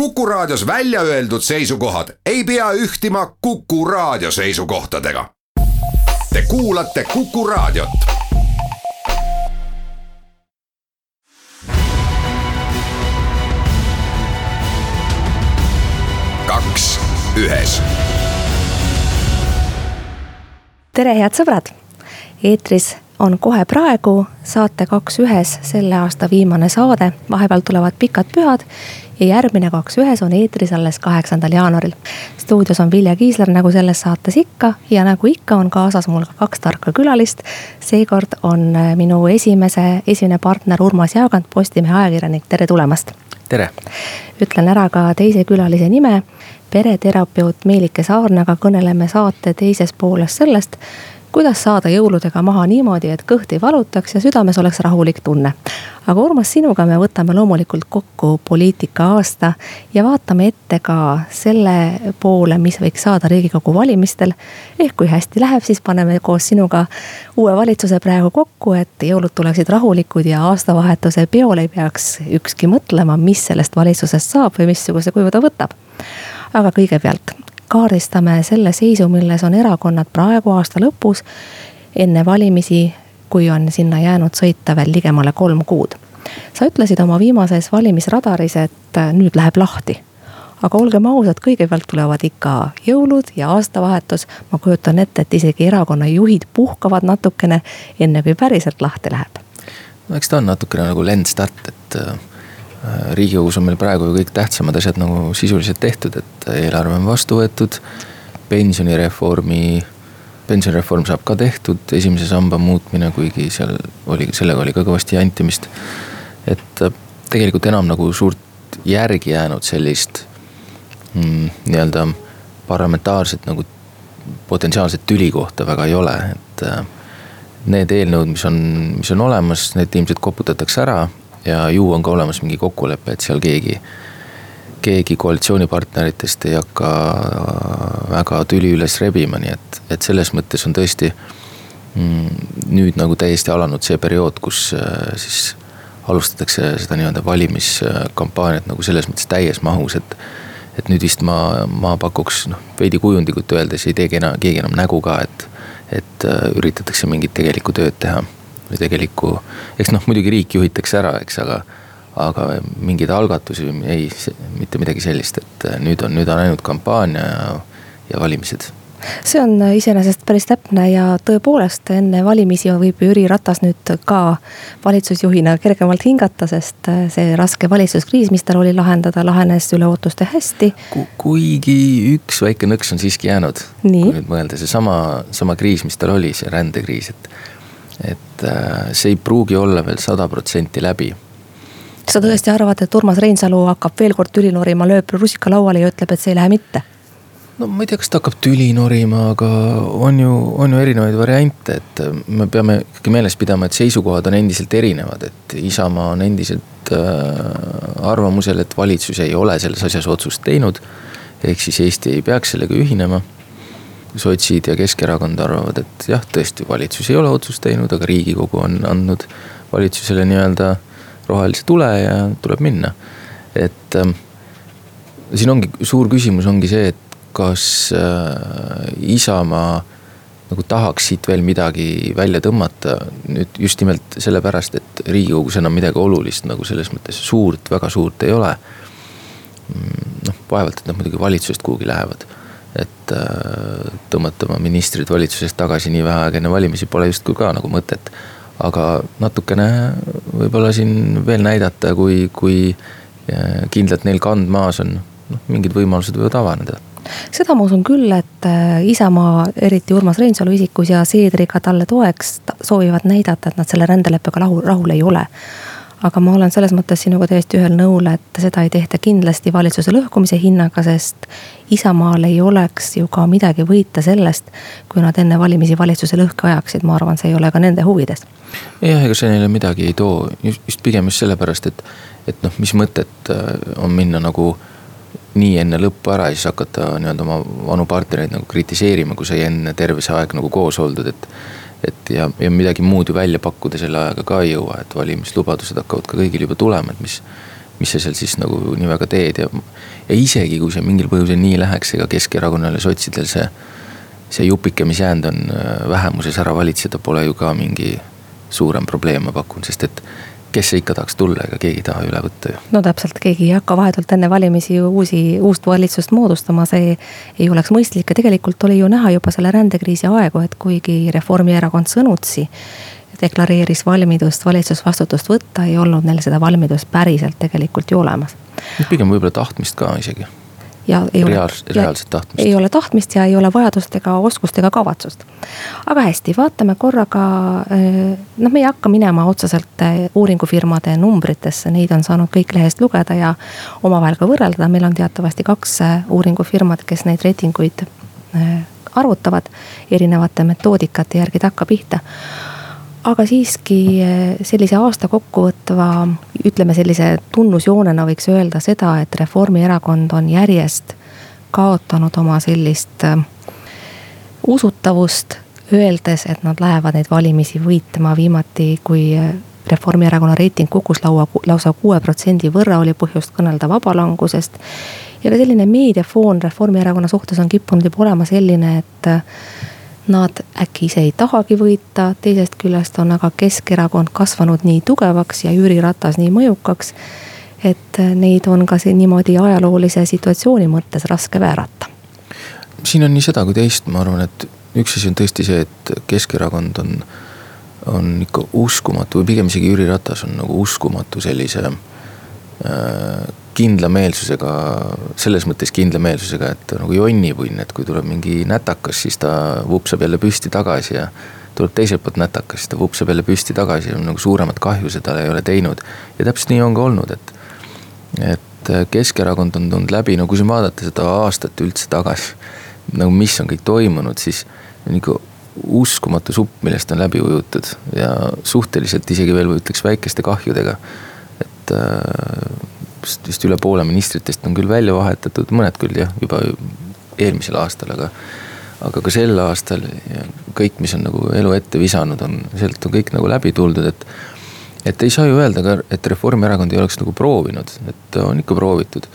Kuku Raadios välja öeldud seisukohad ei pea ühtima Kuku Raadio seisukohtadega. Te kuulate Kuku Raadiot. kaks ühes. tere, head sõbrad, eetris on kohe praegu saate Kaks ühes selle aasta viimane saade, vahepeal tulevad pikad pühad ja järgmine Kaks ühes on eetris alles kaheksandal jaanuaril. stuudios on Vilja Kiisler nagu selles saates ikka ja nagu ikka on kaasas mul ka kaks tarka külalist. seekord on äh, minu esimese, esimene partner Urmas Jaagant, Postimehe ajakirjanik, tere tulemast. tere. ütlen ära ka teise külalise nime, pereterapeut Meelike Saarnaga kõneleme saate teises pooles sellest kuidas saada jõuludega maha niimoodi, et kõht ei valutaks ja südames oleks rahulik tunne. aga Urmas, sinuga me võtame loomulikult kokku poliitika aasta ja vaatame ette ka selle poole, mis võiks saada riigikogu valimistel. ehk kui hästi läheb, siis paneme koos sinuga uue valitsuse praegu kokku, et jõulud tuleksid rahulikud ja aastavahetuse peol ei peaks ükski mõtlema, mis sellest valitsusest saab või missuguse kuju ta võtab. aga kõigepealt kaardistame selle seisu, milles on erakonnad praegu aasta lõpus, enne valimisi, kui on sinna jäänud sõita veel ligemale kolm kuud. sa ütlesid oma viimases valimisradaris, et nüüd läheb lahti aga olgem ausad, kõigepealt tulevad ikka jõulud ja aastavahetus. ma kujutan ette, et isegi erakonna juhid puhkavad natukene, enne kui päriselt lahti läheb. no eks ta on natukene nagu lendstart, et äh, riigikogus on meil praegu ju kõik tähtsamad asjad nagu sisuliselt tehtud, et eelarve on vastu võetud. pensionireformi, pensionireform saab ka tehtud, esimese samba muutmine, kuigi seal oli, sellega oli ka kõvasti jantimist. et äh, tegelikult enam nagu suurt järgi jäänud sellist mm, nii-öelda parlamentaarset nagu potentsiaalset tüli kohta väga ei ole, et äh, need eelnõud, mis on, mis on olemas, need ilmselt koputatakse ära ja ju on ka olemas mingi kokkulepe, et seal keegi, keegi koalitsioonipartneritest ei hakka väga tüli üles rebima, nii et, et selles mõttes on tõesti mm, nüüd nagu täiesti alanud see periood, kus äh, siis alustatakse seda nii-öelda valimiskampaaniat nagu selles mõttes täies mahus, et. et nüüd vist ma, ma pakuks noh, veidi kujundlikult öeldes ei teegi enam, keegi enam nägu ka, et, et äh, üritatakse mingit tegelikku tööd teha või tegelikku, eks noh, muidugi riik juhitakse ära, eks, aga. aga mingeid algatusi ei, mitte midagi sellist, et nüüd on, nüüd on ainult kampaania ja, ja valimised see on iseenesest päris täpne ja tõepoolest enne valimisi võib Jüri Ratas nüüd ka valitsusjuhina kergemalt hingata, sest see raske valitsuskriis, mis tal oli lahendada, lahenes üle ootuste hästi Ku,. kuigi üks väike nõks on siiski jäänud. kui nüüd mõelda, seesama, sama kriis, mis tal oli, see rändekriis, et et äh, see ei pruugi olla veel sada protsenti läbi. sa tõesti arvad, et Urmas Reinsalu hakkab veel kord tüli norima, lööb rusika lauale ja ütleb, et see ei lähe mitte? no ma ei tea, kas ta hakkab tüli norima, aga on ju, on ju erinevaid variante, et äh, me peame ikkagi meeles pidama, et seisukohad on endiselt erinevad, et Isamaa on endiselt äh, arvamusel, et valitsus ei ole selles asjas otsust teinud. ehk siis Eesti ei peaks sellega ühinema sotsid ja Keskerakond arvavad, et jah, tõesti, valitsus ei ole otsust teinud, aga riigikogu on andnud valitsusele nii-öelda rohelise tule ja tuleb minna. et äh, siin ongi suur küsimus ongi see, et kas äh, Isamaa nagu tahaks siit veel midagi välja tõmmata. nüüd just nimelt sellepärast, et riigikogus enam midagi olulist nagu selles mõttes suurt, väga suurt ei ole. Mm, noh, vaevalt, et nad muidugi valitsusest kuhugi lähevad et äh, tõmmata oma ministrid valitsusest tagasi nii vähe aega enne valimisi pole justkui ka nagu mõtet. aga natukene võib-olla siin veel näidata, kui, kui äh, kindlalt neil kand maas on, noh mingid võimalused võivad avaneda. Seda ma usun küll, et äh, Isamaa, eriti Urmas Reinsalu isikus ja Seedriga talle toeks soovivad näidata, et nad selle rändeleppega rahul, rahul ei ole aga ma olen selles mõttes sinuga täiesti ühel nõul, et seda ei tehta kindlasti valitsuse lõhkumise hinnaga, sest Isamaal ei oleks ju ka midagi võita sellest, kui nad enne valimisi valitsuse lõhki ajaksid, ma arvan, see ei ole ka nende huvides. jah, ega see neile midagi ei too, just, pigem just sellepärast, et, et noh, mis mõtet äh, on minna nagu nii enne lõppu ära ja siis hakata nii-öelda oma vanu partnereid nagu kritiseerima, kui sai enne terve see aeg nagu koos oldud, et et ja, ja midagi muud ju välja pakkuda selle ajaga ka ei jõua, et valimislubadused hakkavad ka kõigil juba tulema, et mis, mis sa seal siis nagu nii väga teed ja. ja isegi kui see mingil põhjusel nii läheks, ega Keskerakonnal ja sotsidel see, see jupike, mis jäänud on äh, vähemuses ära valitseda, pole ju ka mingi suurem probleem, ma pakun, sest et kes see ikka tahaks tulla, ega keegi ei taha üle võtta ju. no täpselt, keegi ei hakka vahetult enne valimisi ju uusi, uust valitsust moodustama, see ei oleks mõistlik ja tegelikult oli ju näha juba selle rändekriisi aegu, et kuigi Reformierakond sõnutsi deklareeris valmidust valitsusvastutust võtta, ei olnud neil seda valmidust päriselt tegelikult ju olemas. pigem võib-olla tahtmist ka isegi ja ei ole. reaalset tahtmist. ei ole tahtmist ja ei ole vajadust ega oskust ega kavatsust. aga hästi, vaatame korraga, eh, noh, me ei hakka minema otseselt eh, uuringufirmade numbritesse, neid on saanud kõik lehest lugeda ja omavahel ka võrrelda, meil on teatavasti kaks eh, uuringufirmat, kes neid reitinguid arvutavad erinevate metoodikate järgi takkapihta aga siiski eh, sellise aasta kokkuvõtva, ütleme sellise tunnusjoonena võiks öelda seda, et Reformierakond on järjest kaotanud oma sellist eh, usutavust, öeldes, et nad lähevad neid valimisi võitma, viimati kui eh, Reformierakonna reiting kukkus laua, lausa kuue protsendi võrra, oli põhjust kõnelda vabalangusest. ja ka selline meediafoon Reformierakonna suhtes on kippunud juba olema selline, et nad äkki ise ei tahagi võita, teisest küljest on aga Keskerakond kasvanud nii tugevaks ja Jüri Ratas nii mõjukaks. et neid on ka siin niimoodi ajaloolise situatsiooni mõttes raske väärata. siin on nii seda kui teist, ma arvan, et üks asi on tõesti see, et Keskerakond on, on ikka uskumatu või pigem isegi Jüri Ratas on nagu uskumatu sellise äh, kindlameelsusega, selles mõttes kindlameelsusega, et nagu jonnipunn, et kui tuleb mingi nätakas, siis ta vupsab jälle püsti tagasi ja. tuleb teiselt poolt nätakas, siis ta vupsab jälle püsti tagasi ja nagu suuremat kahju see talle ei ole teinud. ja täpselt nii on ka olnud, et, et Keskerakond on tulnud läbi, no kui siin vaadata seda aastat üldse tagasi. nagu mis on kõik toimunud, siis nagu uskumatu supp, millest on läbi ujutud ja suhteliselt isegi veel ütleks väikeste kahjudega. et äh, vist, vist üle poole ministritest on küll välja vahetatud, mõned küll jah, juba eelmisel aastal, aga. aga ka sel aastal kõik, mis on nagu elu ette visanud, on, sealt on kõik nagu läbi tuldud, et. et ei saa ju öelda ka, et Reformierakond ei oleks nagu proovinud, et on ikka proovitud.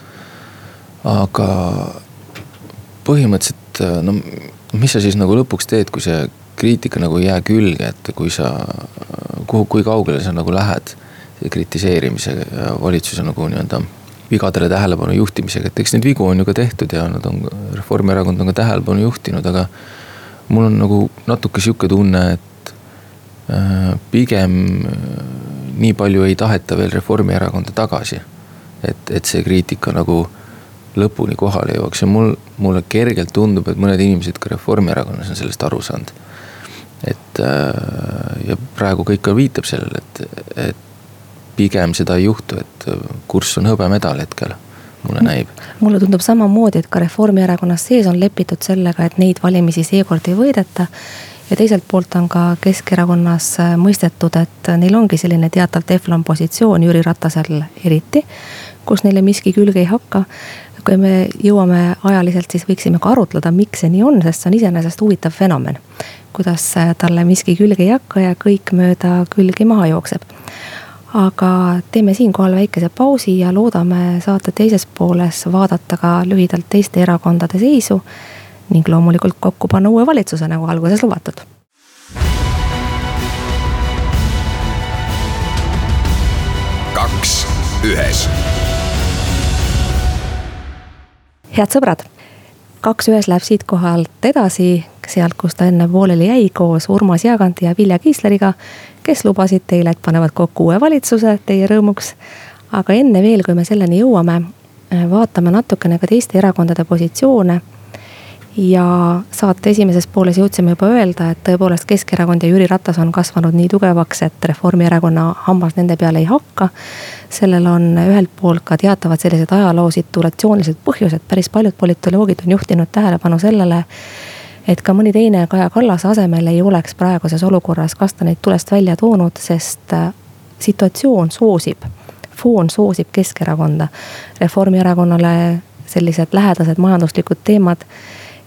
aga põhimõtteliselt no mis sa siis nagu lõpuks teed, kui see kriitika nagu ei jää külge, et kui sa, kuhu, kui kaugele sa nagu lähed kritiseerimise ja valitsuse nagu nii-öelda vigadele tähelepanu juhtimisega, et eks neid vigu on ju ka tehtud ja nad on, Reformierakond on ka tähelepanu juhtinud, aga. mul on nagu natuke sihuke tunne, et äh, pigem äh, nii palju ei taheta veel Reformierakonda tagasi. et, et see kriitika nagu lõpuni kohale jõuaks ja mul, mulle kergelt tundub, et mõned inimesed ka Reformierakonnas on sellest aru saanud. et äh, ja praegu kõik ka viitab sellele, et, et pigem seda ei juhtu, et äh, kurss on hõbemedal hetkel mulle näib. mulle tundub samamoodi, et ka Reformierakonnas sees on lepitud sellega, et neid valimisi seekord ei võideta. ja teiselt poolt on ka Keskerakonnas äh, mõistetud, et neil ongi selline teatav teflon positsioon Jüri Ratasel eriti. kus neile miski külge ei hakka. kui me jõuame ajaliselt, siis võiksime ka arutleda, miks see nii on, sest see on iseenesest huvitav fenomen. kuidas äh, talle miski külge ei hakka ja kõik mööda külgi maha jookseb aga teeme siinkohal väikese pausi ja loodame saate teises pooles vaadata ka lühidalt teiste erakondade seisu. ning loomulikult kokku panna uue valitsuse, nagu alguses lubatud. kaks ühes. head sõbrad, kaks ühes läheb siit kohalt edasi, sealt, kus ta enne pooleli jäi koos Urmas Jaaganti ja Vilja Kiisleriga kes lubasid teile, et panevad kokku uue valitsuse teie rõõmuks. aga enne veel, kui me selleni jõuame, äh, vaatame natukene ka teiste erakondade positsioone. ja saate esimeses pooles jõudsime juba öelda, et tõepoolest Keskerakond ja Jüri Ratas on kasvanud nii tugevaks, et Reformierakonna hammas nende peale ei hakka. sellel on ühelt poolt ka teatavad sellised ajaloo situatsioonilised põhjused, päris paljud politoloogid on juhtinud tähelepanu sellele et ka mõni teine Kaja Kallase asemel ei oleks praeguses olukorras kastaneid tulest välja toonud, sest äh, situatsioon soosib, foon soosib Keskerakonda. Reformierakonnale sellised lähedased majanduslikud teemad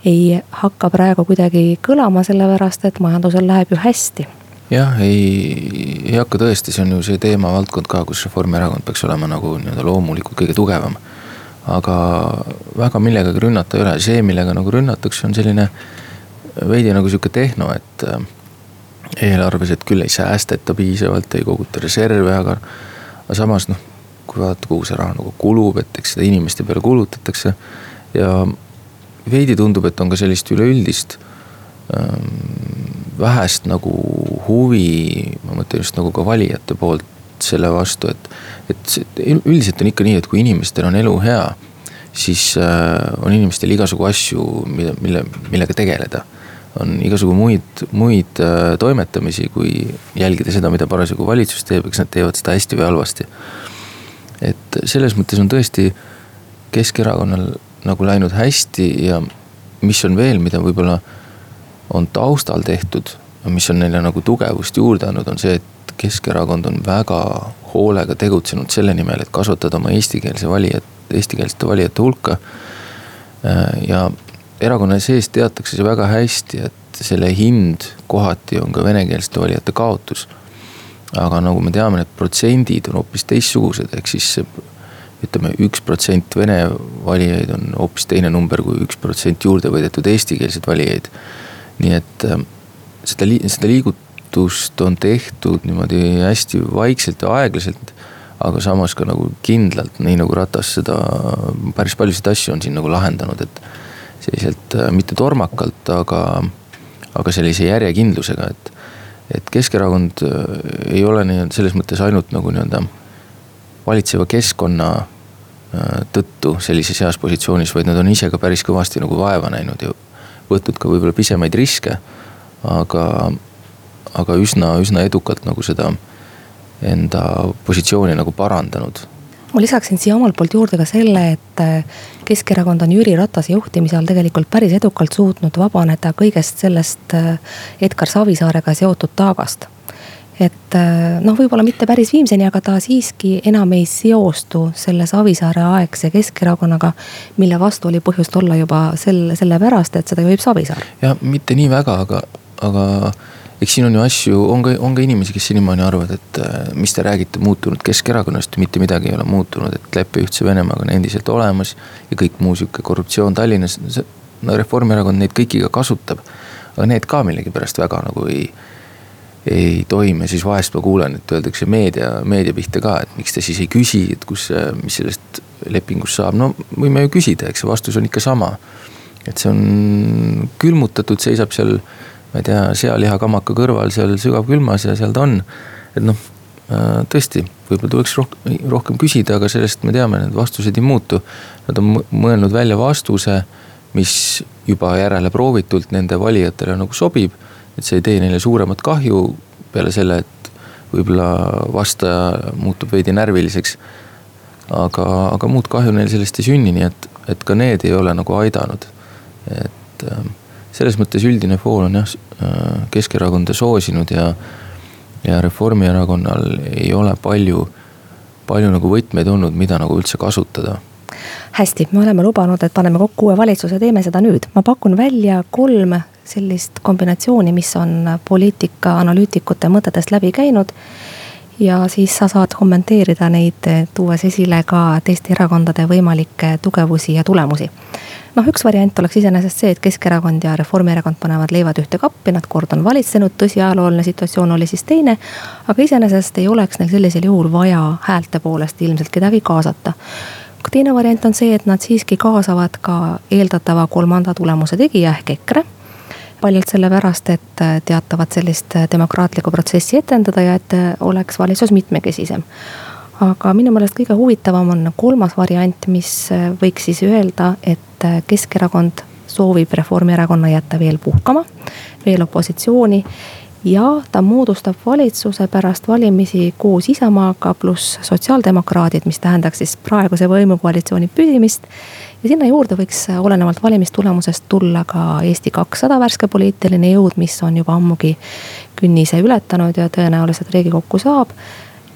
ei hakka praegu kuidagi kõlama, sellepärast et majandusel läheb ju hästi jah, ei, ei hakka tõesti, see on ju see teemavaldkond ka, kus Reformierakond peaks olema nagu nii-öelda loomulikult kõige tugevam. aga väga millegagi rünnata ei ole, see, millega nagu rünnatakse, on selline veidi nagu sihuke tehno, et äh, eelarves, et küll ei säästeta piisavalt, ei koguta reserve, aga, aga samas noh, kui vaadata, kuhu see raha nagu kulub, et eks seda inimeste peale kulutatakse. ja veidi tundub, et on ka sellist üleüldist ähm, vähest nagu huvi, ma mõtlen just nagu ka valijate poolt selle vastu, et, et üldiselt on ikka nii, et kui inimestel on elu hea, siis äh, on inimestel igasugu asju, mille, mille, millega tegeleda. On igasugu muid, muid äh, toimetamisi, kui jälgida seda, mida parasjagu valitsus teeb, eks nad teevad seda hästi või halvasti. et selles mõttes on tõesti Keskerakonnal nagu läinud hästi ja mis on veel, mida võib-olla on taustal tehtud, mis on neile nagu tugevust juurde andnud, on see, et Keskerakond on väga hoolega tegutsenud selle nimel, et kasvatada oma eestikeelse valijat, eestikeelsete valijate hulka. ja erakonna sees teatakse see väga hästi, et selle hind kohati on ka venekeelsete valijate kaotus. aga nagu me teame, need protsendid on hoopis teistsugused, ehk siis ütleme, üks protsent vene valijaid on hoopis teine number kui üks protsent juurde võidetud eestikeelseid valijaid nii et ähm, seda, seda liigutust on tehtud niimoodi hästi vaikselt ja aeglaselt. aga samas ka nagu kindlalt, nii nagu Ratas seda, päris paljusid asju on siin nagu lahendanud, et selliselt äh, mitte tormakalt, aga, aga sellise järjekindlusega, et. et Keskerakond äh, ei ole nii-öelda selles mõttes ainult nagu nii-öelda valitseva keskkonna äh, tõttu sellises heas positsioonis, vaid nad on ise ka päris kõvasti nagu vaeva näinud ja võtnud ka võib-olla pisemaid riske. aga, aga üsna, üsna edukalt nagu seda enda positsiooni nagu parandanud ma lisaksin siia omalt poolt juurde ka selle, et äh, Keskerakond on Jüri Ratase juhtimise all tegelikult päris edukalt suutnud vabaneda kõigest sellest äh, Edgar Savisaarega seotud taagast et äh, noh, võib-olla mitte päris viimseni, aga ta siiski enam ei seostu selle Savisaare aegse Keskerakonnaga. mille vastu oli põhjust olla juba sel, sellepärast, et seda juhib Savisaar. ja mitte nii väga, aga, aga eks siin on ju asju, on ka, on ka inimesi, kes senimaani arvavad, et äh, mis te räägite muutunud Keskerakonnast, mitte midagi ei ole muutunud, et lepe ühtse Venemaaga on endiselt olemas. ja kõik muu sihuke korruptsioon Tallinnas, no Reformierakond neid kõiki ka kasutab. aga need ka millegipärast väga nagu ei ei toime, siis vahest ma kuulen, et öeldakse meedia, meedia pihta ka, et miks te siis ei küsi, et kus, mis sellest lepingust saab, no võime ju küsida, eks see vastus on ikka sama. et see on külmutatud, seisab seal, ma ei tea, sealihakamaka kõrval seal sügavkülmas ja seal ta on. et noh, äh, tõesti, võib-olla tuleks rohkem, rohkem küsida, aga sellest me teame, need vastused ei muutu. Nad on mõelnud välja vastuse, mis juba järele proovitult nende valijatele nagu sobib et see ei tee neile suuremat kahju peale selle, et võib-olla vastaja muutub veidi närviliseks. aga, aga muud kahju neil sellest ei sünni, nii et, et ka need ei ole nagu aidanud. et ähm, selles mõttes üldine foon on jah äh, Keskerakonda soosinud ja, ja Reformierakonnal ei ole palju, palju nagu võtmeid olnud, mida nagu üldse kasutada hästi, me oleme lubanud, et paneme kokku uue valitsuse, teeme seda nüüd. ma pakun välja kolm sellist kombinatsiooni, mis on poliitika analüütikute mõtetest läbi käinud. Ja siis sa saad kommenteerida neid, tuues esile ka teiste erakondade võimalikke tugevusi ja tulemusi. noh, üks variant oleks iseenesest see, et Keskerakond ja Reformierakond panevad leivad ühte kappi, nad kord on valitsenud, tõsi, ajalooline situatsioon oli siis teine. aga iseenesest ei oleks neil sellisel juhul vaja häälte poolest ilmselt kedagi kaasata teine variant on see, et nad siiski kaasavad ka eeldatava kolmanda tulemuse tegija ehk EKRE paljalt sellepärast, et äh, teatavat sellist äh, demokraatlikku protsessi etendada ja et äh, oleks valitsus mitmekesisem. aga minu meelest kõige huvitavam on kolmas variant, mis võiks siis öelda, et Keskerakond soovib Reformierakonna jätta veel puhkama, veel opositsiooni ja ta moodustab valitsuse pärast valimisi koos Isamaaga pluss sotsiaaldemokraadid, mis tähendaks siis praeguse võimukoalitsiooni püsimist ja sinna juurde võiks olenevalt valimistulemusest tulla ka Eesti kakssada värske poliitiline jõud, mis on juba ammugi künnise ületanud ja tõenäoliselt Riigikokku saab.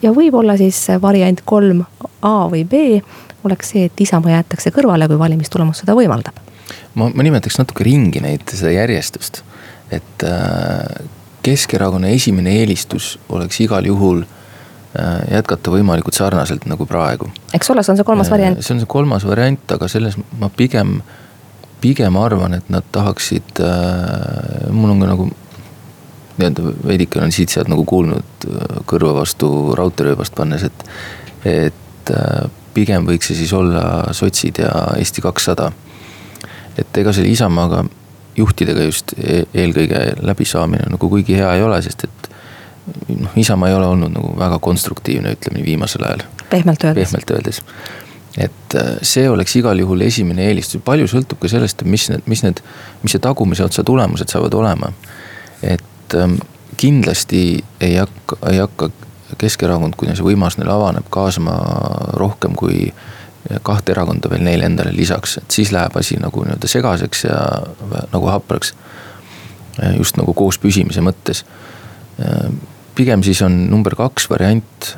ja võib-olla siis variant kolm A või B oleks see, et Isamaa jäetakse kõrvale, kui valimistulemus seda võimaldab. ma, ma nimetaks natuke ringi neid, seda järjestust, et äh, Keskerakonna esimene eelistus oleks igal juhul äh, jätkata võimalikult sarnaselt nagu praegu. eks ole, see on see kolmas variant. see on see kolmas variant, aga selles ma pigem, pigem arvan, et nad tahaksid äh,, mul on ka nagu nii-öelda veidike olen siit-sealt nagu kuulnud kõrva vastu raudteerööbast pannes, et, et pigem võiks see siis olla sotsid ja Eesti kakssada. et ega selle Isamaaga juhtidega just e-, eelkõige läbisaamine nagu kuigi hea ei ole, sest et noh, Isamaa ei ole olnud nagu väga konstruktiivne, ütleme nii viimasel ajal. pehmelt öeldes. pehmelt öeldes. et äh, see oleks igal juhul esimene eelistus, palju sõltub ka sellest, mis need, mis need, mis see tagumise otsa tulemused saavad olema. et ähm, kindlasti ei hakka, ei hakka Keskerakond, kui see võimalus neile avaneb, kaasama rohkem kui kahte erakonda veel neile endale lisaks, et siis läheb asi nagu nii-öelda segaseks ja nagu hapraks. just nagu koos püsimise mõttes. pigem siis on number kaks variant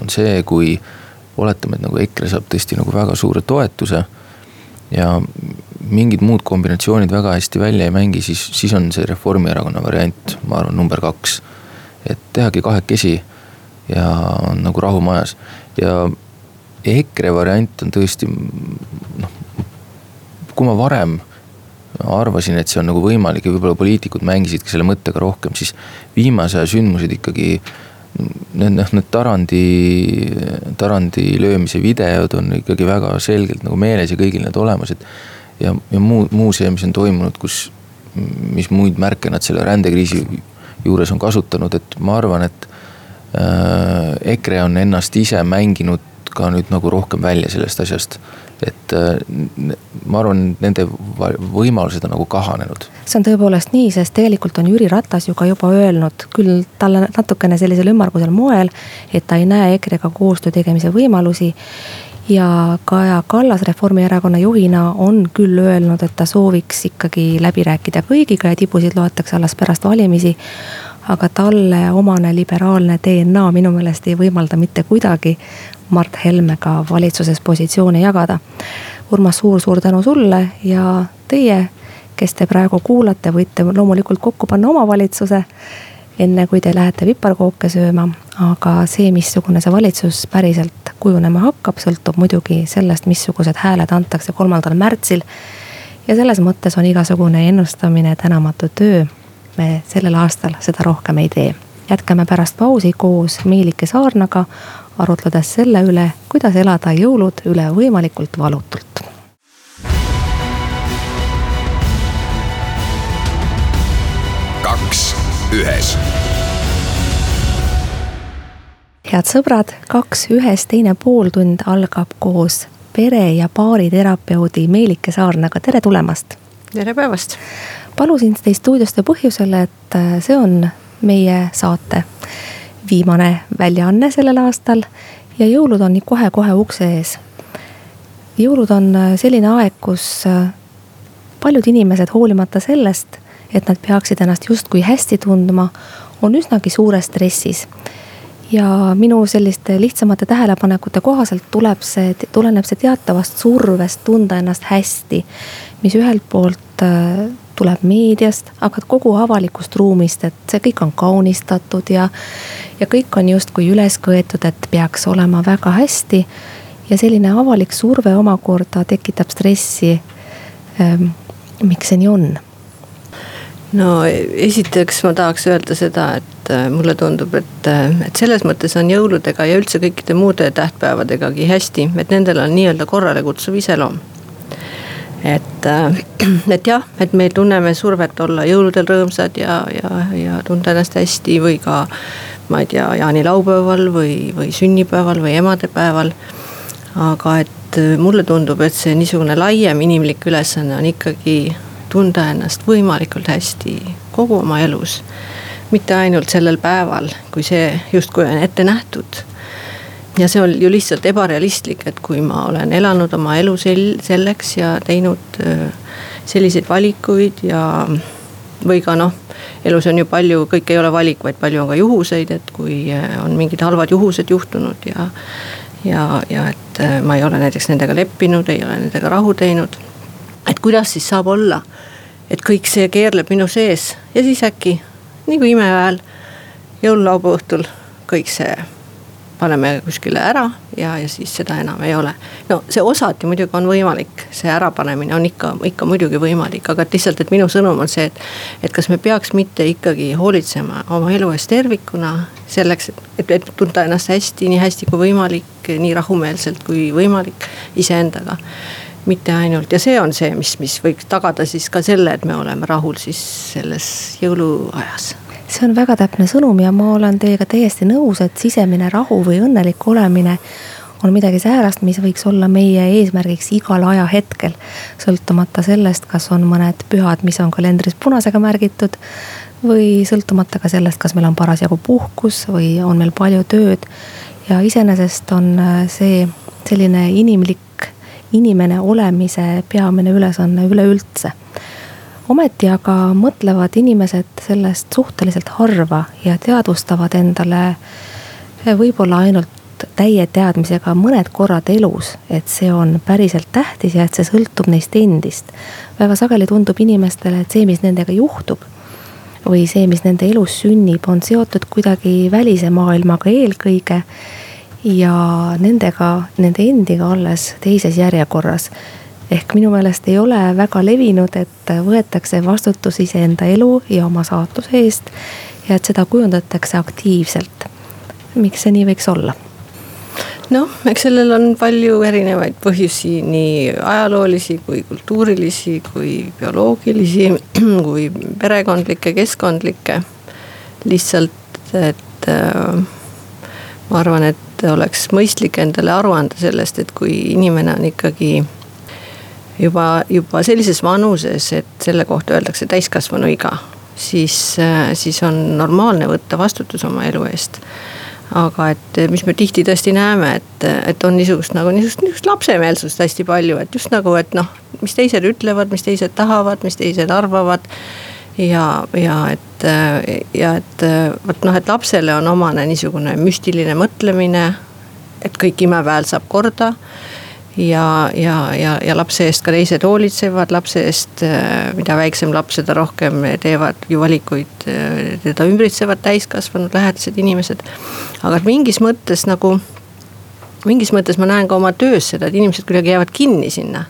on see, kui oletame, et nagu EKRE saab tõesti nagu väga suure toetuse. ja mingid muud kombinatsioonid väga hästi välja ei mängi, siis, siis on see Reformierakonna variant, ma arvan, number kaks. et tehagi kahekesi ja on nagu rahu majas ja EKRE variant on tõesti noh, kui ma varem arvasin, et see on nagu võimalik ja võib-olla poliitikud mängisidki selle mõttega rohkem, siis viimase aja sündmused ikkagi. Need, noh, need Tarandi, Tarandi löömise videod on ikkagi väga selgelt nagu meeles ja kõigil need olemas, et. ja, ja muu, muu see, mis on toimunud, kus, mis muid märke nad selle rändekriisi juures on kasutanud, et ma arvan, et äh,. EKRE on ennast ise mänginud ka nüüd nagu rohkem välja sellest asjast. et äh, ma arvan, nende võimalused on nagu kahanenud. see on tõepoolest nii, sest tegelikult on Jüri Ratas ju ka juba öelnud, küll talle natukene sellisel ümmargusel moel, et ta ei näe EKRE-ga koostöö tegemise võimalusi ja Kaja Kallas Reformierakonna juhina on küll öelnud, et ta sooviks ikkagi läbi rääkida kõigiga ja tibusid loetakse alles pärast valimisi aga talle omane liberaalne DNA minu meelest ei võimalda mitte kuidagi Mart Helmega valitsuses positsioone jagada. Urmas suur,, suur-suur tänu sulle ja teie, kes te praegu kuulate, võite loomulikult kokku panna oma valitsuse. enne kui te lähete viparkooke sööma, aga see, missugune see valitsus päriselt kujunema hakkab, sõltub muidugi sellest, missugused hääled antakse kolmandal märtsil. ja selles mõttes on igasugune ennustamine tänamatu töö me sellel aastal seda rohkem ei tee. jätkame pärast pausi koos Meelike Saarnaga, arutledes selle üle, kuidas elada jõulud üle võimalikult valutult. kaks ühes head sõbrad, kaks ühes teine pooltund algab koos pere- ja baariterapeudi Meelike Saarnaga, tere tulemast. tere päevast palusin teid stuudiosse põhjusel, et äh, see on meie saate viimane väljaanne sellel aastal ja jõulud on kohe-kohe ukse ees. jõulud on äh, selline aeg, kus äh, paljud inimesed, hoolimata sellest, et nad peaksid ennast justkui hästi tundma, on üsnagi suures stressis. ja minu selliste lihtsamate tähelepanekute kohaselt tuleb see, tuleneb see teatavast survest tunda ennast hästi. mis ühelt poolt tuleb meediast, aga kogu avalikust ruumist, et see kõik on kaunistatud ja. ja kõik on justkui üles köetud, et peaks olema väga hästi. ja selline avalik surve omakorda tekitab stressi. Ehm, miks see nii on? no esiteks ma tahaks öelda seda, et äh, mulle tundub, et, äh, et selles mõttes on jõuludega ja üldse kõikide muude tähtpäevadegagi hästi, et nendel on nii-öelda korrale kutsuv iseloom et, äh, et jah, et me tunneme survet olla jõuludel rõõmsad ja, ja, ja tunda ennast hästi või ka. ma ei tea, jaanilaupäeval või, või sünnipäeval või emadepäeval. aga et äh, mulle tundub, et see niisugune laiem inimlik ülesanne on ikkagi tunda ennast võimalikult hästi kogu oma elus. mitte ainult sellel päeval, kui see justkui on ette nähtud ja see on ju lihtsalt ebarealistlik, et kui ma olen elanud oma elu sel-, selleks ja teinud selliseid valikuid ja. või ka noh, elus on ju palju, kõik ei ole valik, vaid palju on ka juhuseid, et kui on mingid halvad juhused juhtunud ja. ja, ja et ma ei ole näiteks nendega leppinud, ei ole nendega rahu teinud. et kuidas siis saab olla, et kõik see keerleb minu sees ja siis äkki kui imeväel jõululaupäeva õhtul kõik see paneme kuskile ära ja, ja siis seda enam ei ole. no see osati muidugi on võimalik, see ärapanemine on ikka, ikka muidugi võimalik, aga et lihtsalt, et minu sõnum on see, et. et kas me peaks mitte ikkagi hoolitsema oma elu eest tervikuna selleks, et, et tunda ennast hästi, nii hästi kui võimalik, nii rahumeelselt kui võimalik iseendaga mitte ainult ja see on see, mis, mis võiks tagada siis ka selle, et me oleme rahul siis selles jõuluajas see on väga täpne sõnum ja ma olen teiega täiesti nõus, et sisemine rahu või õnnelik olemine on midagi säärast, mis võiks olla meie eesmärgiks igal ajahetkel. sõltumata sellest, kas on mõned pühad, mis on kalendris punasega märgitud. või sõltumata ka sellest, kas meil on parasjagu puhkus või on meil palju tööd. ja iseenesest on äh, see selline inimlik, inimene olemise peamine ülesanne üleüldse ometi aga mõtlevad inimesed sellest suhteliselt harva ja teadvustavad endale võib-olla ainult täie teadmisega mõned korrad elus, et see on päriselt tähtis ja et see sõltub neist endist. väga sageli tundub inimestele, et see, mis nendega juhtub või see, mis nende elus sünnib, on seotud kuidagi välise maailmaga eelkõige ja nendega, nende endiga alles teises järjekorras ehk minu meelest ei ole väga levinud, et võetakse vastutus iseenda elu ja oma saatuse eest. ja et seda kujundatakse aktiivselt. miks see nii võiks olla? noh, eks sellel on palju erinevaid põhjusi, nii ajaloolisi kui kultuurilisi, kui bioloogilisi, kui perekondlikke, keskkondlikke. lihtsalt, et äh, ma arvan, et oleks mõistlik endale aru anda sellest, et kui inimene on ikkagi juba, juba sellises vanuses, et selle kohta öeldakse täiskasvanu iga, siis, siis on normaalne võtta vastutus oma elu eest aga et mis me tihti tõesti näeme, et, et on niisugust nagu niisugust, niisugust lapsemeelsust hästi palju, et just nagu, et noh, mis teised ütlevad, mis teised tahavad, mis teised arvavad. ja, ja et, ja et vot noh, et lapsele on omane niisugune müstiline mõtlemine. et kõik imeväel saab korda ja, ja, ja, ja lapse eest ka teised hoolitsevad, lapse eest, äh, mida väiksem laps, seda rohkem teevad ju valikuid äh, teda ümbritsevad täiskasvanud lähedased inimesed. aga mingis mõttes nagu, mingis mõttes ma näen ka oma töös seda, et inimesed kuidagi jäävad kinni sinna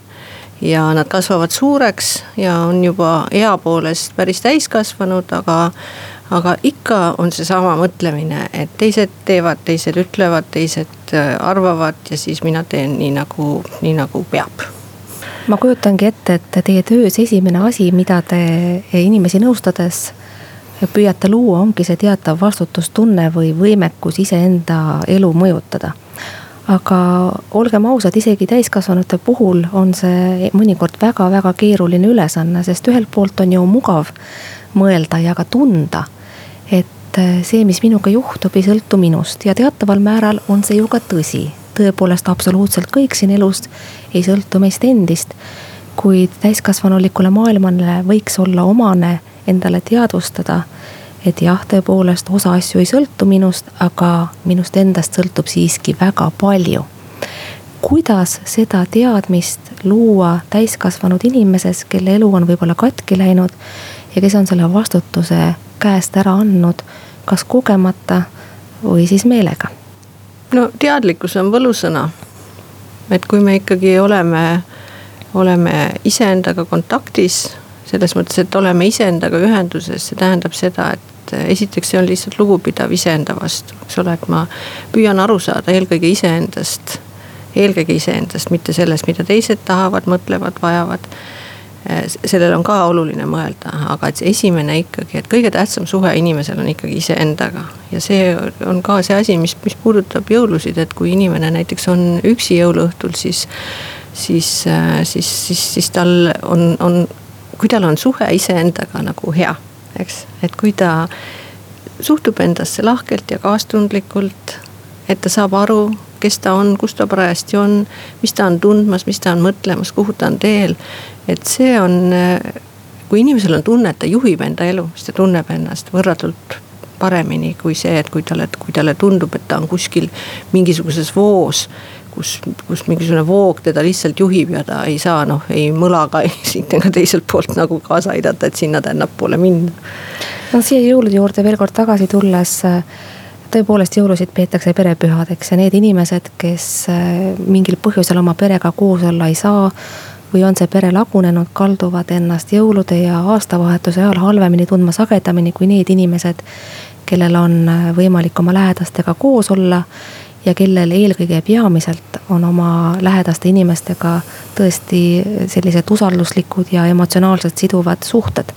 ja nad kasvavad suureks ja on juba ea poolest päris täiskasvanud, aga aga ikka on seesama mõtlemine, et teised teevad, teised ütlevad, teised äh, arvavad ja siis mina teen nii nagu, nii nagu peab ma kujutangi ette, et teie töös esimene asi, mida te inimesi nõustades püüate luua, ongi see teatav vastutustunne või võimekus iseenda elu mõjutada. aga olgem ausad, isegi täiskasvanute puhul on see mõnikord väga-väga keeruline ülesanne, sest ühelt poolt on ju mugav mõelda ja ka tunda et äh, see, mis minuga juhtub, ei sõltu minust ja teataval määral on see ju ka tõsi. tõepoolest, absoluutselt kõik siin elus ei sõltu meist endist. kuid täiskasvanulikule maailmale võiks olla omane endale teadvustada, et jah, tõepoolest osa asju ei sõltu minust, aga minust endast sõltub siiski väga palju kuidas seda teadmist luua täiskasvanud inimeses, kelle elu on võib-olla katki läinud ja kes on selle vastutuse käest ära andnud, kas kogemata või siis meelega? no teadlikkus on võlusõna. et kui me ikkagi oleme, oleme iseendaga kontaktis, selles mõttes, et oleme iseendaga ühenduses, see tähendab seda, et esiteks see on lihtsalt lugupidav iseenda vastu, eks ole, et ma püüan aru saada eelkõige iseendast. eelkõige iseendast, mitte sellest, mida teised tahavad, mõtlevad, vajavad sellele on ka oluline mõelda, aga et see esimene ikkagi, et kõige tähtsam suhe inimesel on ikkagi iseendaga. ja see on ka see asi, mis, mis puudutab jõulusid, et kui inimene näiteks on üksi jõuluõhtul, siis. siis, äh, siis, siis, siis tal on, on, kui tal on suhe iseendaga nagu hea, eks, et kui ta suhtub endasse lahkelt ja kaastundlikult. et ta saab aru, kes ta on, kus ta parajasti on, mis ta on tundmas, mis ta on mõtlemas, kuhu ta on teel. Et see on, kui inimesel on tunne, et ta juhib enda elu, siis ta tunneb ennast võrratult paremini kui see, et kui talle, kui talle tundub, et ta on kuskil mingisuguses voos kus, kus mingisugune voog teda lihtsalt juhib ja ta ei saa noh, ei mõlaga siit ega teiselt poolt nagu kaasa aidata, et sinna-tännapoole minna no siia jõulude juurde veel kord tagasi tulles tõepoolest jõulusid peetakse perepühadeks ja need inimesed, kes mingil põhjusel oma perega koos olla ei saa. Või on see pere lagunenud, kalduvad ennast jõulude ja aastavahetuse ajal halvemini tundma sagedamini kui need inimesed. kellel on võimalik oma lähedastega koos olla ja kellel eelkõige peamiselt on oma lähedaste inimestega tõesti sellised usalduslikud ja emotsionaalselt siduvad suhted.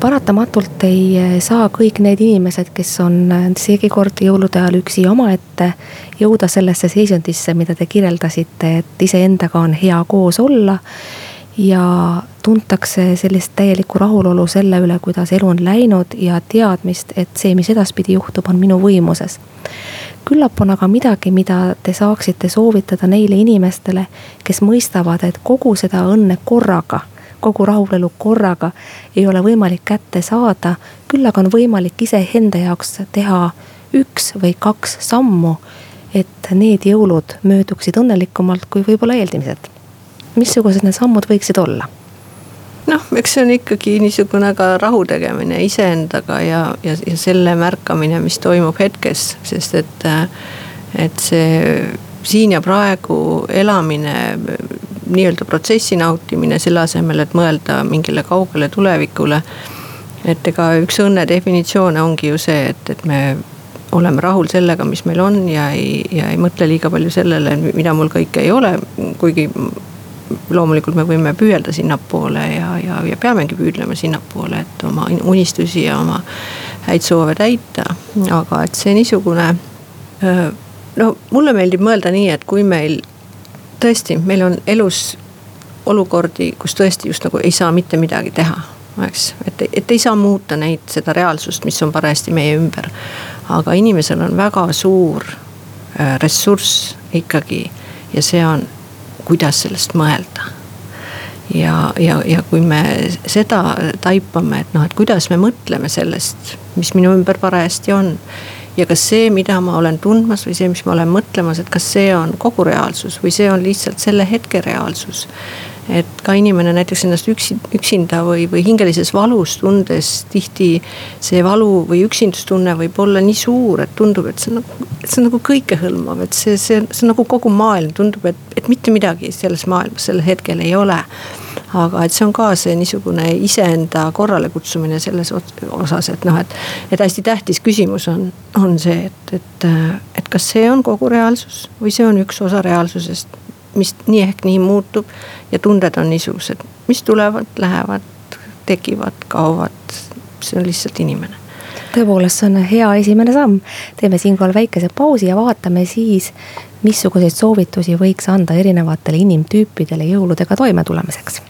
Paratamatult ei saa kõik need inimesed, kes on seegi kord jõulude ajal üksi omaette, jõuda sellesse seisundisse, mida te kirjeldasite, et iseendaga on hea koos olla. Ja tuntakse sellist täielikku rahulolu selle üle, kuidas elu on läinud ja teadmist, et see, mis edaspidi juhtub, on minu võimuses. Küllap on aga midagi, mida te saaksite soovitada neile inimestele, kes mõistavad, et kogu seda õnne korraga, kogu rahulolu korraga ei ole võimalik kätte saada. küll aga on võimalik iseenda jaoks teha üks või kaks sammu, et need jõulud mööduksid õnnelikumalt kui võib-olla eelmised. missugused need sammud võiksid olla? noh, eks see on ikkagi niisugune ka rahu tegemine iseendaga ja, ja, ja selle märkamine, mis toimub hetkes, sest et, et see siin ja praegu elamine, nii-öelda protsessi nautimine, selle asemel, et mõelda mingile kaugele tulevikule. et ega üks õnne definitsioone ongi ju see, et, et me oleme rahul sellega, mis meil on ja ei, ja ei mõtle liiga palju sellele, mida mul kõike ei ole, kuigi loomulikult me võime püüelda sinnapoole ja, ja, ja peamegi püüdlema sinnapoole, et oma unistusi ja oma häid soove täita. aga et see niisugune, no mulle meeldib mõelda nii, et kui meil tõesti, meil on elus olukordi, kus tõesti just nagu ei saa mitte midagi teha, eks. et, et ei saa muuta neid, seda reaalsust, mis on parajasti meie ümber. aga inimesel on väga suur ressurss ikkagi ja see on kuidas sellest mõelda. ja, ja, ja kui me seda taipame, et noh, et kuidas me mõtleme sellest, mis minu ümber parajasti on. Ja kas see, mida ma olen tundmas või see, mis ma olen mõtlemas, et kas see on kogu reaalsus või see on lihtsalt selle hetke reaalsus et ka inimene näiteks ennast üksi, üksinda või, või hingelises valus tundes tihti see valu või üksindustunne võib olla nii suur, et tundub, et see on nagu, see on nagu kõikehõlmav, et see, see, see on nagu kogu maailm, tundub, et, et mitte midagi selles maailmas sel hetkel ei ole. Aga et see on ka see niisugune iseenda korrale kutsumine selles osas, et noh, et, et hästi tähtis küsimus on, on see, et, et, et kas see on kogu reaalsus või see on üks osa reaalsusest mis nii ehk nii muutub ja tunded on niisugused, mis tulevad, lähevad, tekivad, kaovad. see on lihtsalt inimene tõepoolest, see on hea esimene samm. teeme siinkohal väikese pausi ja vaatame siis, missuguseid soovitusi võiks anda erinevatele inimtüüpidele jõuludega toimetulemiseks.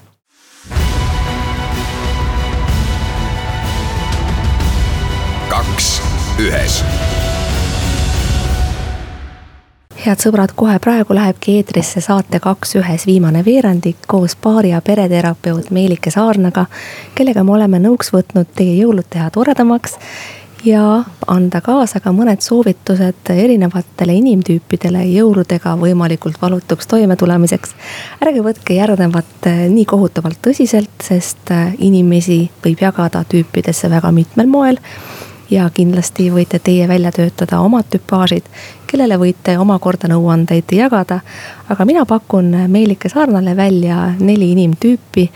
Kaks ühes head sõbrad, kohe praegu lähebki eetrisse saate Kaks ühes viimane veerandik koos baari- ja pereterapeut Meelike Saarnaga. kellega me oleme nõuks võtnud teie jõulud teha toredamaks ja anda kaasa ka mõned soovitused erinevatele inimtüüpidele jõuludega võimalikult valutuks toimetulemiseks. ärge võtke järgnevat eh, nii kohutavalt tõsiselt, sest eh, inimesi võib jagada tüüpidesse väga mitmel moel ja kindlasti võite teie välja töötada omad tüpaažid, kellele võite omakorda nõuandeid jagada. aga mina pakun Meelike Saarnale välja neli inimtüüpi,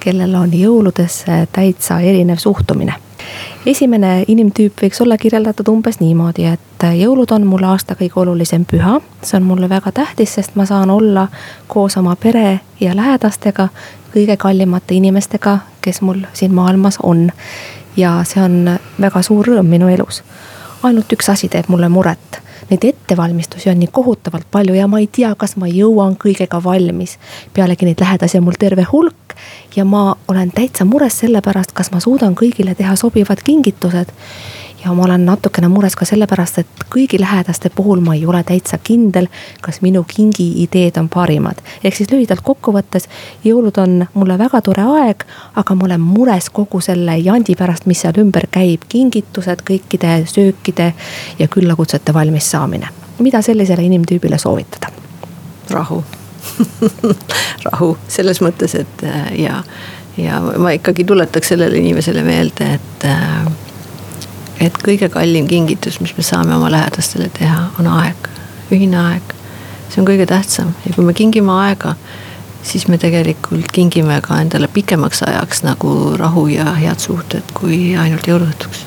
kellel on jõuludesse täitsa erinev suhtumine esimene inimtüüp võiks olla kirjeldatud umbes niimoodi, et jõulud on mulle aasta kõige olulisem püha. see on mulle väga tähtis, sest ma saan olla koos oma pere ja lähedastega, kõige kallimate inimestega, kes mul siin maailmas on ja see on väga suur rõõm minu elus. ainult üks asi teeb mulle muret. Neid ettevalmistusi on nii kohutavalt palju ja ma ei tea, kas ma jõuan kõigega valmis. pealegi neid lähedasi on mul terve hulk ja ma olen täitsa mures selle pärast, kas ma suudan kõigile teha sobivad kingitused ja ma olen natukene mures ka sellepärast, et kõigi lähedaste puhul ma ei ole täitsa kindel, kas minu kingi ideed on parimad. ehk siis lühidalt kokkuvõttes, jõulud on mulle väga tore aeg, aga ma olen mures kogu selle jandi pärast, mis seal ümber käib, kingitused, kõikide söökide ja küllakutsete valmis saamine. mida sellisele inimtüübile soovitada? rahu rahu selles mõttes, et ja ja ma ikkagi tuletaks sellele inimesele meelde, et, äh, et kõige kallim kingitus, mis me saame oma lähedastele teha, on aeg, ühine aeg. see on kõige tähtsam ja kui me kingime aega, siis me tegelikult kingime ka endale pikemaks ajaks nagu rahu ja head suhted, kui ainult jõuluõhtuks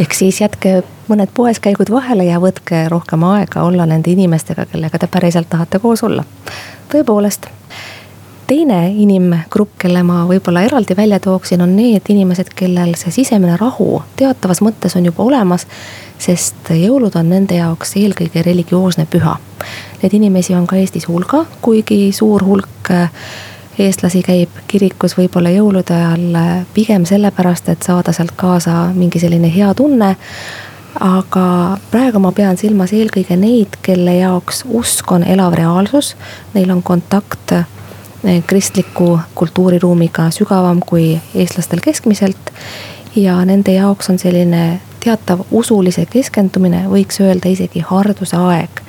ehk siis jätke mõned poeskäigud vahele ja võtke rohkem aega olla nende inimestega, kellega te päriselt tahate koos olla. tõepoolest teine inimgrupp, kelle ma võib-olla eraldi välja tooksin, on need inimesed, kellel see sisemine rahu teatavas mõttes on juba olemas. sest jõulud on nende jaoks eelkõige religioosne püha. Neid inimesi on ka Eestis hulga, kuigi suur hulk äh, eestlasi käib kirikus võib-olla jõulude ajal äh, pigem sellepärast, et saada sealt kaasa mingi selline hea tunne aga praegu ma pean silmas eelkõige neid, kelle jaoks usk on elav reaalsus. Neil on kontakt kristliku kultuuriruumiga sügavam kui eestlastel keskmiselt. ja nende jaoks on selline teatav usulise keskendumine, võiks öelda isegi harduse aeg.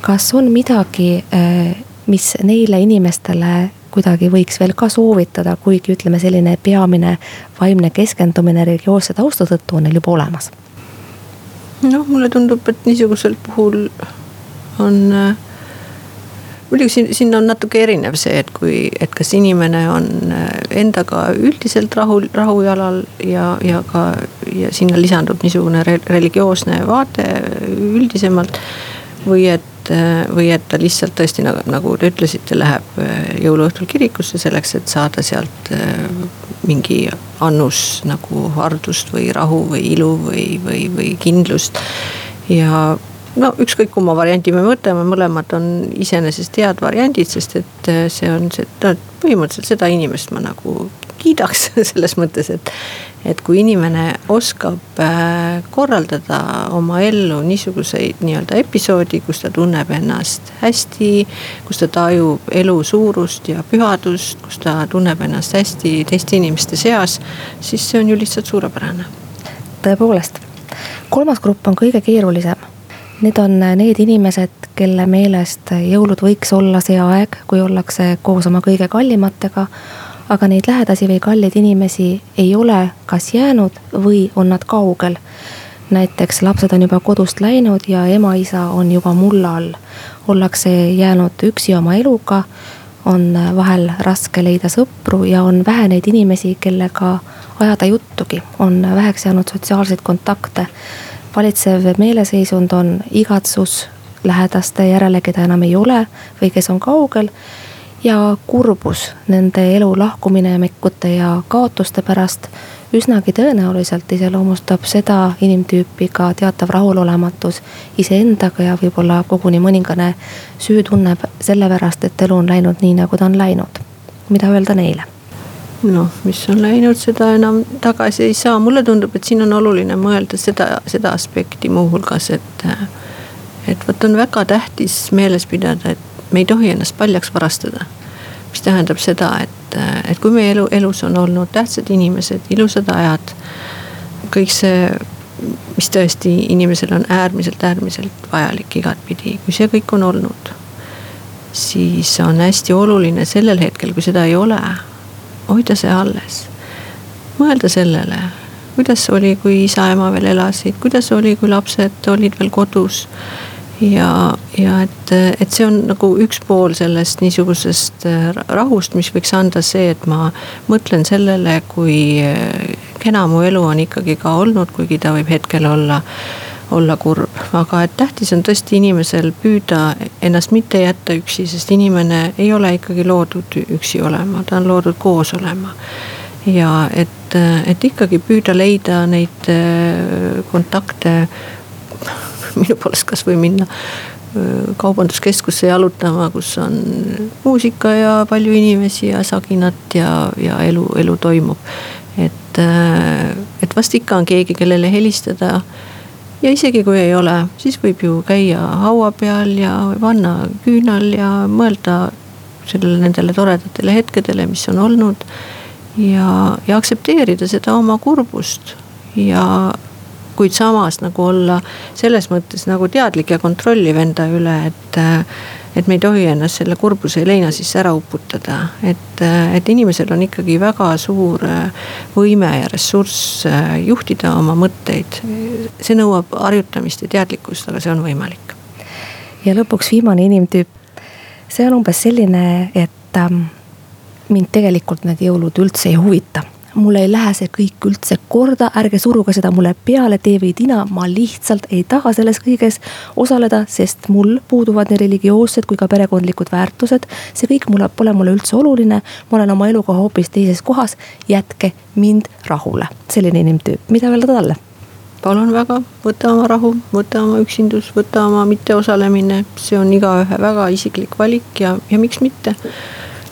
kas on midagi, eh, mis neile inimestele kuidagi võiks veel ka soovitada, kuigi ütleme, selline peamine vaimne keskendumine religioosse tausta tõttu on neil juba olemas? noh, mulle tundub, et niisugusel puhul on äh, muidugi siin, siin on natuke erinev see, et kui, et kas inimene on äh, endaga üldiselt rahul, rahujalal ja, ja ka ja sinna lisandub niisugune religioosne vaade üldisemalt. või et, äh, või et ta lihtsalt tõesti nagu, nagu te ütlesite, läheb äh, jõuluõhtul kirikusse selleks, et saada sealt mingi annus nagu hardust või rahu või ilu või, või, või kindlust ja no ükskõik kumma varianti me võtame, mõlemad on iseenesest head variandid, sest et äh, see on see, no põhimõtteliselt seda inimest ma nagu kiidaks selles mõttes, et. et kui inimene oskab äh, korraldada oma ellu niisuguseid nii-öelda episoodi, kus ta tunneb ennast hästi. kus ta tajub elu suurust ja pühadust, kus ta tunneb ennast hästi teiste inimeste seas, siis see on ju lihtsalt suurepärane. tõepoolest, kolmas grupp on kõige keerulisem Need on need inimesed, kelle meelest jõulud võiks olla see aeg, kui ollakse koos oma kõige kallimatega. aga neid lähedasi või kalleid inimesi ei ole kas jäänud või on nad kaugel. näiteks lapsed on juba kodust läinud ja ema-isa on juba mulla all. ollakse jäänud üksi oma eluga, on vahel raske leida sõpru ja on vähe neid inimesi, kellega ajada juttugi, on väheks jäänud sotsiaalseid kontakte valitsev meeleseisund on igatsus lähedaste järele, keda enam ei ole või kes on kaugel. ja kurbus nende elu lahkuminekute ja kaotuste pärast üsnagi tõenäoliselt iseloomustab seda inimtüüpi ka teatav rahulolematus iseendaga ja võib-olla koguni mõningane süütunne selle pärast, et elu on läinud nii, nagu ta on läinud. mida öelda neile? Noh, mis on läinud, seda enam tagasi ei saa, mulle tundub, et siin on oluline mõelda seda, seda aspekti muuhulgas, et. et vot on väga tähtis meeles pidada, et me ei tohi ennast paljaks varastada. mis tähendab seda, et, et kui meie elu, elus on olnud tähtsad inimesed, ilusad ajad. kõik see, mis tõesti inimesel on äärmiselt, äärmiselt vajalik igatpidi, kui see kõik on olnud siis on hästi oluline sellel hetkel, kui seda ei ole hoida see alles. mõelda sellele, kuidas oli, kui isa-ema veel elasid, kuidas oli, kui lapsed olid veel kodus. ja, ja et, et see on nagu üks pool sellest niisugusest äh, rahust, mis võiks anda see, et ma mõtlen sellele, kui äh, kena mu elu on ikkagi ka olnud, kuigi ta võib hetkel olla olla kurb, aga et tähtis on tõesti inimesel püüda ennast mitte jätta üksi, sest inimene ei ole ikkagi loodud üksi olema, ta on loodud koos olema. ja et, et ikkagi püüda leida neid äh, kontakte, minu poolest kasvõi minna äh, kaubanduskeskusse jalutama, kus on muusika ja palju inimesi ja saginat ja, ja elu, elu toimub. et, äh, et vast ikka on keegi, kellele helistada ja isegi kui ei ole, siis võib ju käia haua peal ja panna küünal ja mõelda sellele, nendele toredatele hetkedele, mis on olnud. ja, ja aktsepteerida seda oma kurbust ja kuid samas nagu olla selles mõttes nagu teadlik ja kontrolliv enda üle, et et me ei tohi ennast selle kurbuse leina sisse ära uputada, et, et inimesel on ikkagi väga suur võime ja ressurss juhtida oma mõtteid. see nõuab harjutamist ja teadlikkust, aga see on võimalik. ja lõpuks viimane inimtüüp, see on umbes selline, et ähm, mind tegelikult need jõulud üldse ei huvita mulle ei lähe see kõik üldse korda, ärge suruge seda mulle peale, tee või tina, ma lihtsalt ei taha selles kõiges osaleda, sest mul puuduvad nii religioossed kui ka perekondlikud väärtused. see kõik mulle, pole mulle üldse oluline, ma olen oma eluga hoopis teises kohas, jätke mind rahule. selline inimtüüp, mida öelda talle? palun väga, võta oma rahu, võta oma üksindus, võta oma mitteosalemine, see on igaühe väga isiklik valik ja, ja miks mitte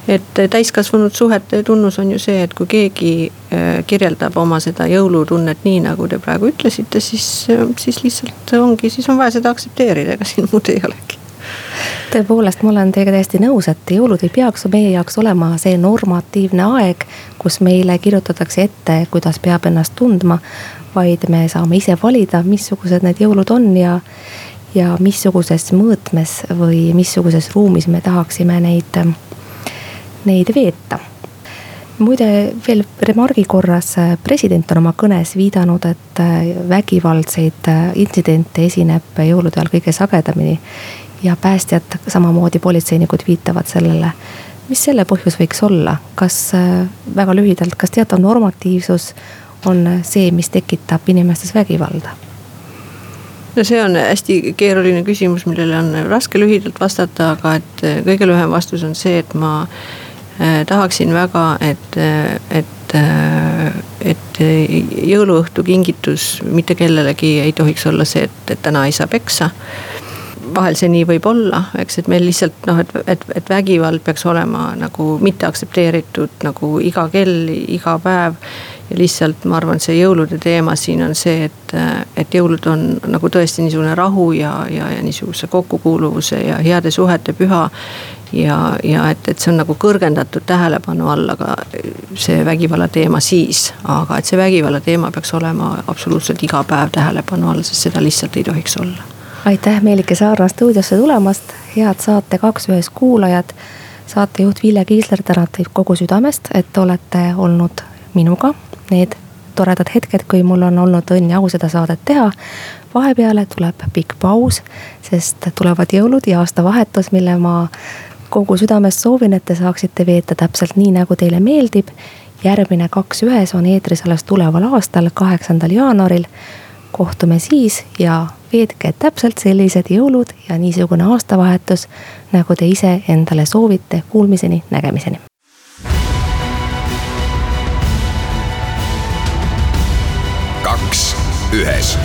et täiskasvanud suhete tunnus on ju see, et kui keegi äh, kirjeldab oma seda jõulutunnet nii, nagu te praegu ütlesite, siis, äh, siis lihtsalt ongi, siis on vaja seda aktsepteerida, ega siin muud ei olegi tõepoolest, ma olen teiega täiesti nõus, et jõulud ei peaks meie jaoks olema see normatiivne aeg, kus meile kirjutatakse ette, kuidas peab ennast tundma. vaid me saame ise valida, missugused need jõulud on ja, ja missuguses mõõtmes või missuguses ruumis me tahaksime neid neid veeta. muide, veel remargi korras, äh, president on oma kõnes viidanud, et äh, vägivaldseid äh, intsidente esineb jõulude ajal kõige sagedamini. ja päästjad, samamoodi politseinikud viitavad sellele. mis selle põhjus võiks olla, kas väga lühidalt, kas teatav normatiivsus on see, mis tekitab inimestes vägivalda? no see on hästi keeruline küsimus, millele on raske lühidalt vastata, aga et kõige lühem vastus on see, et ma tahaksin väga, et, äh, et, äh, et jõuluõhtu kingitus mitte kellelegi ei tohiks olla see, et, et täna ei saa peksa vahel see nii võib olla, eks, et meil lihtsalt noh, et, et, et vägivald peaks olema nagu mitte aktsepteeritud nagu iga kell, iga päev. ja lihtsalt ma arvan, see jõulude teema siin on see, et, et jõulud on nagu tõesti niisugune rahu ja, ja, ja niisuguse kokkukuuluvuse ja heade suhete püha. Ja, ja et, et see on nagu kõrgendatud tähelepanu all, aga see vägivalla teema siis, aga et see vägivalla teema peaks olema absoluutselt iga päev tähelepanu all, sest seda lihtsalt ei tohiks olla aitäh, Meelike Saarna stuudiosse tulemast, head saate Kaks ühes kuulajad. saatejuht Ville Kiisler tänab teid kogu südamest, et olete olnud minuga need toredad hetked, kui mul on olnud õnn ja au seda saadet teha. vahepeale tuleb pikk paus, sest tulevad jõulud ja aastavahetus, mille ma kogu südamest soovin, et te saaksite veeta täpselt nii, nagu teile meeldib. järgmine Kaks ühes on eetris alles tuleval aastal, kaheksandal jaanuaril. kohtume siis ja veetke täpselt sellised jõulud ja niisugune aastavahetus, nagu te ise endale soovite. Kuulmiseni, nägemiseni. kaks ühes